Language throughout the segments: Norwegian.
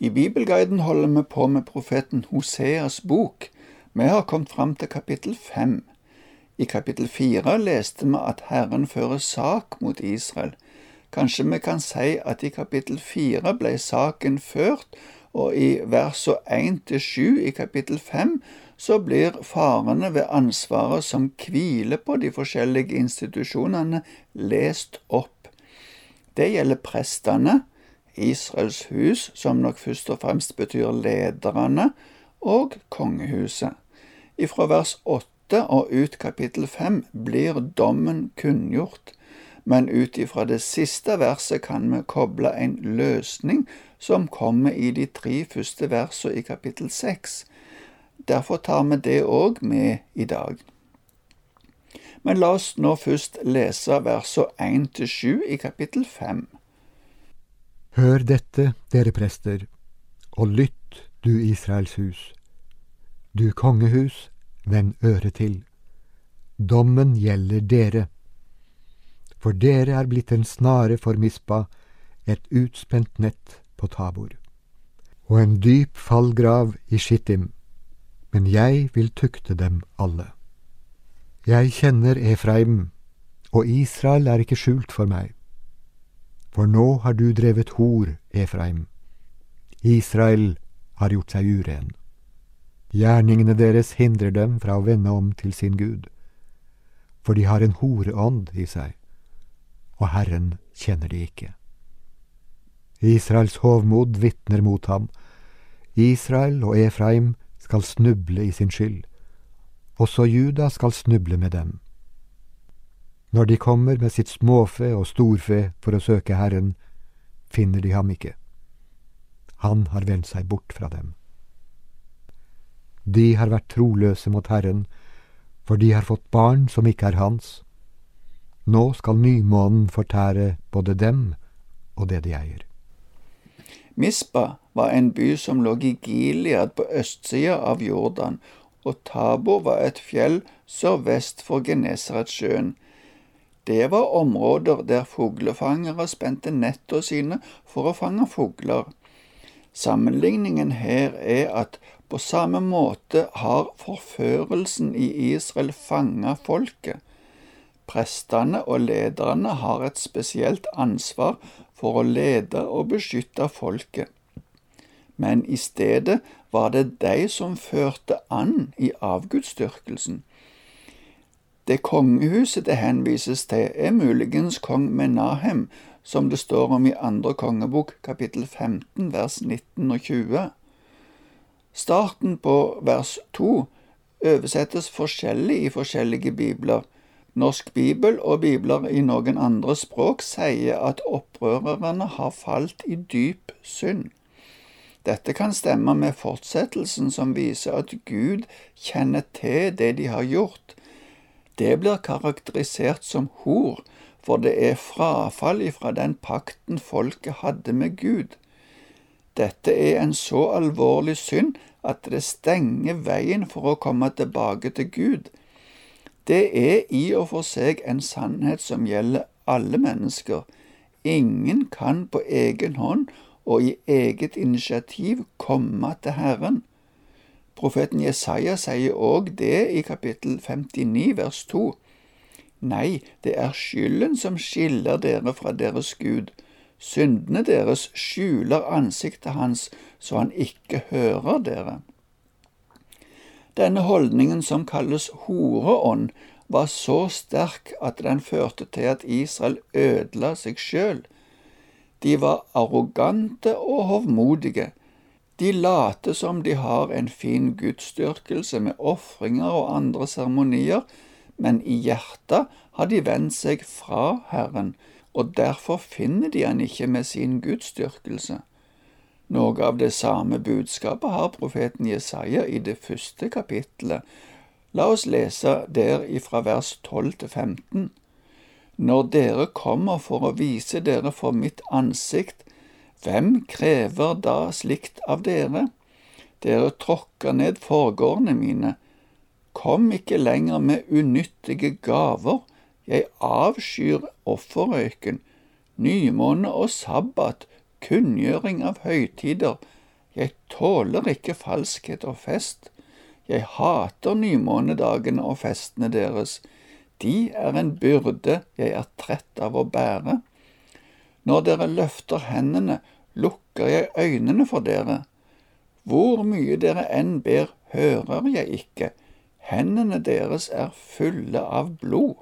I Bibelguiden holder vi på med profeten Hoseas bok. Vi har kommet fram til kapittel fem. I kapittel fire leste vi at Herren fører sak mot Israel. Kanskje vi kan si at i kapittel fire ble saken ført, og i versene én til sju i kapittel fem så blir farene ved ansvaret som hviler på de forskjellige institusjonene, lest opp. Det gjelder prestene, Israels hus, som nok først og fremst betyr lederne, og kongehuset. Ifra vers åtte og ut kapittel fem blir dommen kunngjort, men ut ifra det siste verset kan vi koble en løsning som kommer i de tre første versene i kapittel seks. Derfor tar vi det òg med i dag. Men la oss nå først lese versene én til sju i kapittel fem. Hør dette, dere prester, og lytt, du Israels hus. Du kongehus, vend øret til. Dommen gjelder dere. For dere er blitt en snare for Mispa, et utspent nett på Tabor. Og en dyp fallgrav i Shittim, men jeg vil tukte dem alle. Jeg kjenner Efraim, og Israel er ikke skjult for meg. For nå har du drevet hor, Efraim. Israel har gjort seg uren. Gjerningene deres hindrer dem fra å vende om til sin Gud, for de har en horeånd i seg, og Herren kjenner de ikke. Israels hovmod vitner mot ham. Israel og Efraim skal snuble i sin skyld. Også Juda skal snuble med dem. Når de kommer med sitt småfe og storfe for å søke Herren, finner de ham ikke. Han har vendt seg bort fra dem. De har vært troløse mot Herren, for de har fått barn som ikke er hans. Nå skal nymånen fortære både dem og det de eier. Mispa var en by som lå i Gilead på østsida av Jordan, og Tabor var et fjell sørvest for Genesaretsjøen. Det var områder der fuglefangere spente nettene sine for å fange fugler. Sammenligningen her er at på samme måte har forførelsen i Israel fanga folket. Prestene og lederne har et spesielt ansvar for å lede og beskytte folket. Men i stedet var det de som førte an i avgudsdyrkelsen. Det kongehuset det henvises til, er muligens kong Menahem, som det står om i andre kongebok kapittel 15 vers 19 og 20. Starten på vers 2 oversettes forskjellig i forskjellige bibler. Norsk bibel og bibler i noen andre språk sier at opprørerne har falt i dyp synd. Dette kan stemme med fortsettelsen som viser at Gud kjenner til det de har gjort, det blir karakterisert som hor, for det er frafall ifra den pakten folket hadde med Gud. Dette er en så alvorlig synd at det stenger veien for å komme tilbake til Gud. Det er i og for seg en sannhet som gjelder alle mennesker. Ingen kan på egen hånd og i eget initiativ komme til Herren. Profeten Jesaja sier òg det i kapittel 59 vers 2. Nei, det er skylden som skiller dere fra deres Gud. Syndene deres skjuler ansiktet hans, så han ikke hører dere. Denne holdningen som kalles horeånd, var så sterk at den førte til at Israel ødela seg sjøl. De var arrogante og hovmodige, de later som de har en fin gudsdyrkelse med ofringer og andre seremonier, men i hjertet har de vendt seg fra Herren, og derfor finner de han ikke med sin gudsdyrkelse. Noe av det samme budskapet har profeten Jesaja i det første kapittelet. La oss lese der ifra vers 12 til 15. Når dere kommer for å vise dere for mitt ansikt, hvem krever da slikt av dere? Dere tråkker ned forgårdene mine. Kom ikke lenger med unyttige gaver, jeg avskyr offerrøyken, nymåne og sabbat, kunngjøring av høytider, Jeg tåler ikke falskhet og fest. Jeg hater nymånedagene og festene deres. De er en byrde jeg er trett av å bære. Når dere løfter hendene, lukker jeg øynene for dere. Hvor mye dere enn ber, hører jeg ikke. Hendene deres er fulle av blod.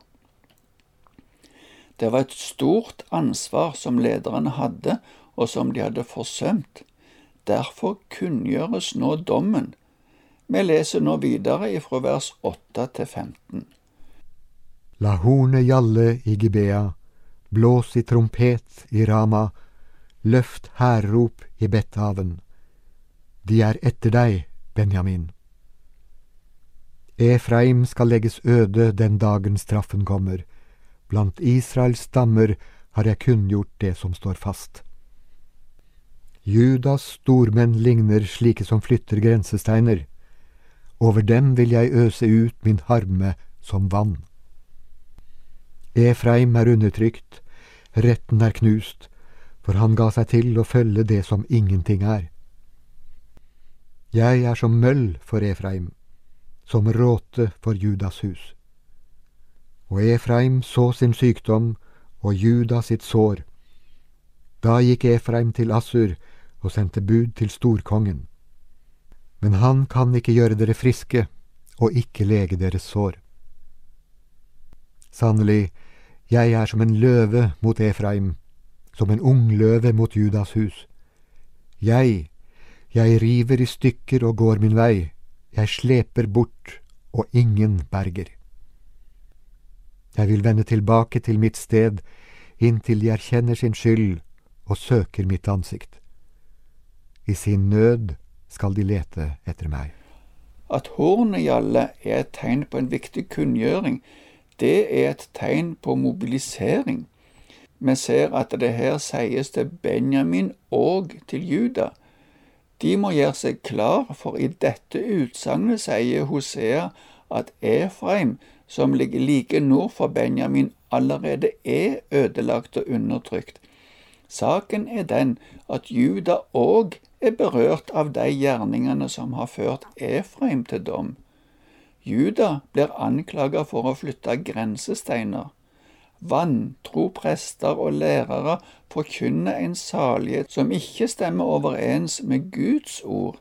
Det var et stort ansvar som lederne hadde, og som de hadde forsømt. Derfor kunngjøres nå dommen. Vi leser nå videre ifra vers 8 til 15. La hornet gjalle i Gibea, blås i trompet i Rama, løft hærrop i Bethaven. De er etter deg, Benjamin. Efraim skal legges øde den dagen straffen kommer. Blant Israels stammer har jeg kunngjort det som står fast. Judas stormenn ligner slike som flytter grensesteiner. Over dem vil jeg øse ut min harme som vann. Efraim er undertrykt, retten er knust, for han ga seg til å følge det som ingenting er. Jeg er som møll for Efraim, som råte for Judas hus. Og Efraim så sin sykdom og Juda sitt sår. Da gikk Efraim til Assur og sendte bud til storkongen. Men han kan ikke gjøre dere friske og ikke lege deres sår. Sannelig, jeg er som en løve mot Efraim, som en ung løve mot Judas hus. Jeg, jeg river i stykker og går min vei, jeg sleper bort og ingen berger. Jeg vil vende tilbake til mitt sted inntil de erkjenner sin skyld og søker mitt ansikt. I sin nød skal de lete etter meg. At hornet alle er et tegn på en viktig kunngjøring, det er et tegn på mobilisering. Vi ser at det her sies til Benjamin og til Juda. De må gjøre seg klar, for i dette utsagnet sier Hosea at Efraim som ligger like nord for Benjamin, allerede er ødelagt og undertrykt. Saken er den at Juda òg er berørt av de gjerningene som har ført Efraim til dom. Juda blir anklaget for å flytte grensesteiner. Vantro prester og lærere forkynner en salighet som ikke stemmer overens med Guds ord.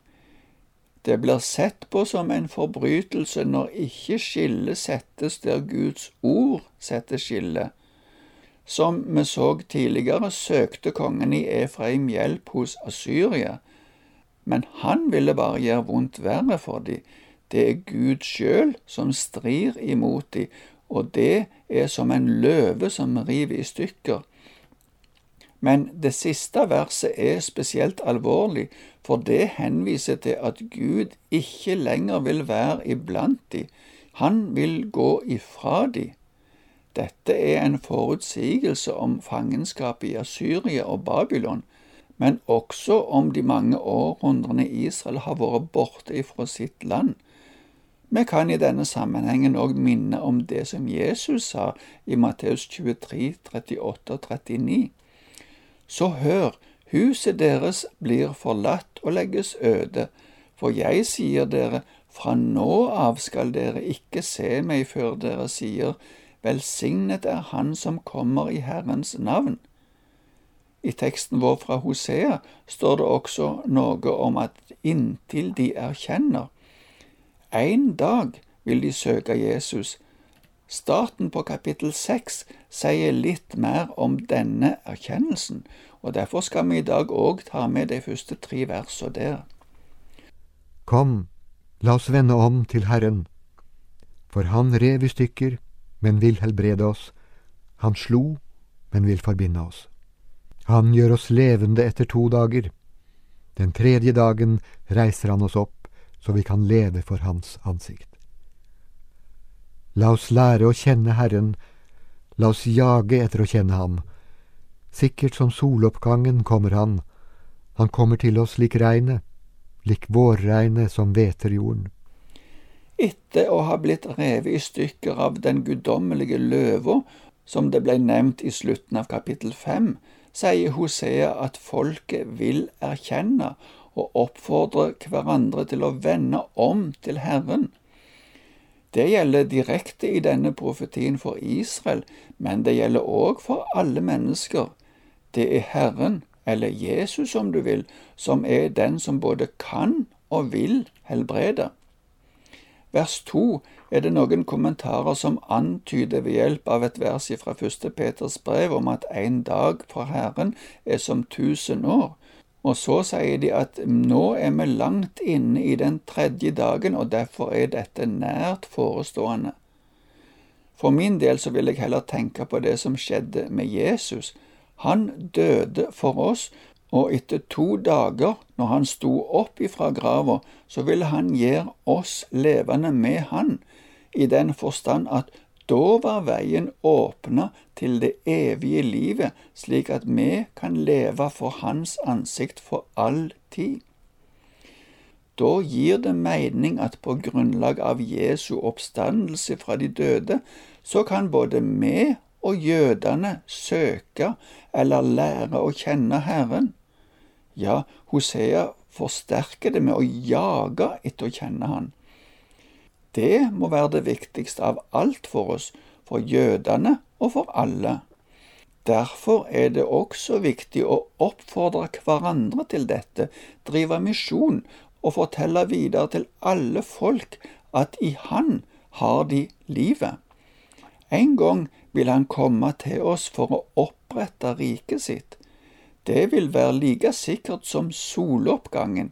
Det blir sett på som en forbrytelse når ikke skillet settes der Guds ord setter skillet. Som vi så tidligere, søkte kongen i Efraim hjelp hos Asyria, men han ville bare gjøre vondt verre for dem. Det er Gud sjøl som strir imot dem, og det er som en løve som river i stykker. Men det siste verset er spesielt alvorlig, for det henviser til at Gud ikke lenger vil være iblant dem. han vil gå ifra dem. Dette er en forutsigelse om fangenskapet i Asyria og Babylon, men også om de mange århundrene Israel har vært borte ifra sitt land. Vi kan i denne sammenhengen òg minne om det som Jesus sa i Matteus 23, 38 og 39. Så hør, huset deres blir forlatt og legges øde, for jeg sier dere, fra nå av skal dere ikke se meg før dere sier, velsignet er Han som kommer i Herrens navn. I teksten vår fra Hosea står det også noe om at inntil de erkjenner. En dag vil de søke Jesus. Starten på kapittel seks sier litt mer om denne erkjennelsen, og Derfor skal vi i dag òg ta med de første tre versene der. Kom, la oss vende om til Herren, for Han rev i stykker, men vil helbrede oss. Han slo, men vil forbinde oss. Han gjør oss levende etter to dager. Den tredje dagen reiser han oss opp, så vi kan leve for Hans ansikt. La oss lære å kjenne Herren, la oss jage etter å kjenne Ham Sikkert som soloppgangen kommer han, han kommer til oss lik regnet, lik vårregnet som hveter jorden. Etter å ha blitt revet i stykker av den guddommelige løva, som det ble nevnt i slutten av kapittel fem, sier Hosea at folket vil erkjenne, og oppfordre hverandre til å vende om til Herren. Det gjelder direkte i denne profetien for Israel, men det gjelder òg for alle mennesker. Det er Herren, eller Jesus om du vil, som er den som både kan og vil helbrede. Vers to er det noen kommentarer som antyder ved hjelp av et vers fra første Peters brev om at en dag for Herren er som tusen år. Og så sier de at nå er vi langt inne i den tredje dagen, og derfor er dette nært forestående. For min del så vil jeg heller tenke på det som skjedde med Jesus. Han døde for oss, og etter to dager, når han sto opp ifra grava, så ville han gjøre oss levende med han, i den forstand at da var veien åpna til det evige livet, slik at vi kan leve for Hans ansikt for all tid. Da gir det mening at på grunnlag av Jesu oppstandelse fra de døde, så kan både vi og jødene søke eller lære å kjenne Herren. Ja, Hosea forsterker det med å jage etter å kjenne Han. Det må være det viktigste av alt for oss, for jødene og for alle. Derfor er det også viktig å oppfordre hverandre til dette, drive misjon og fortelle videre til alle folk at i Han har de livet. En gang vil Han komme til oss for å opprette riket sitt. Det vil være like sikkert som soloppgangen.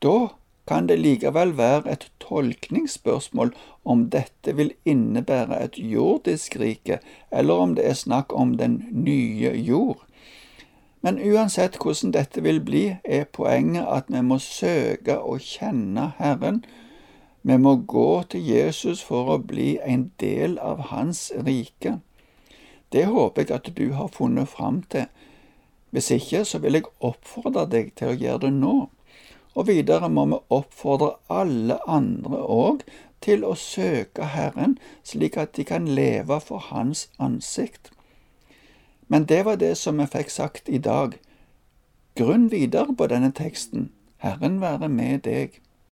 Da kan det likevel være et tolkningsspørsmål om dette vil innebære et jordisk rike, eller om det er snakk om den nye jord. Men uansett hvordan dette vil bli, er poenget at vi må søke å kjenne Herren. Vi må gå til Jesus for å bli en del av Hans rike. Det håper jeg at du har funnet fram til. Hvis ikke, så vil jeg oppfordre deg til å gjøre det nå. Og videre må vi oppfordre alle andre òg til å søke Herren, slik at de kan leve for Hans ansikt. Men det var det som vi fikk sagt i dag. Grunn videre på denne teksten. Herren være med deg.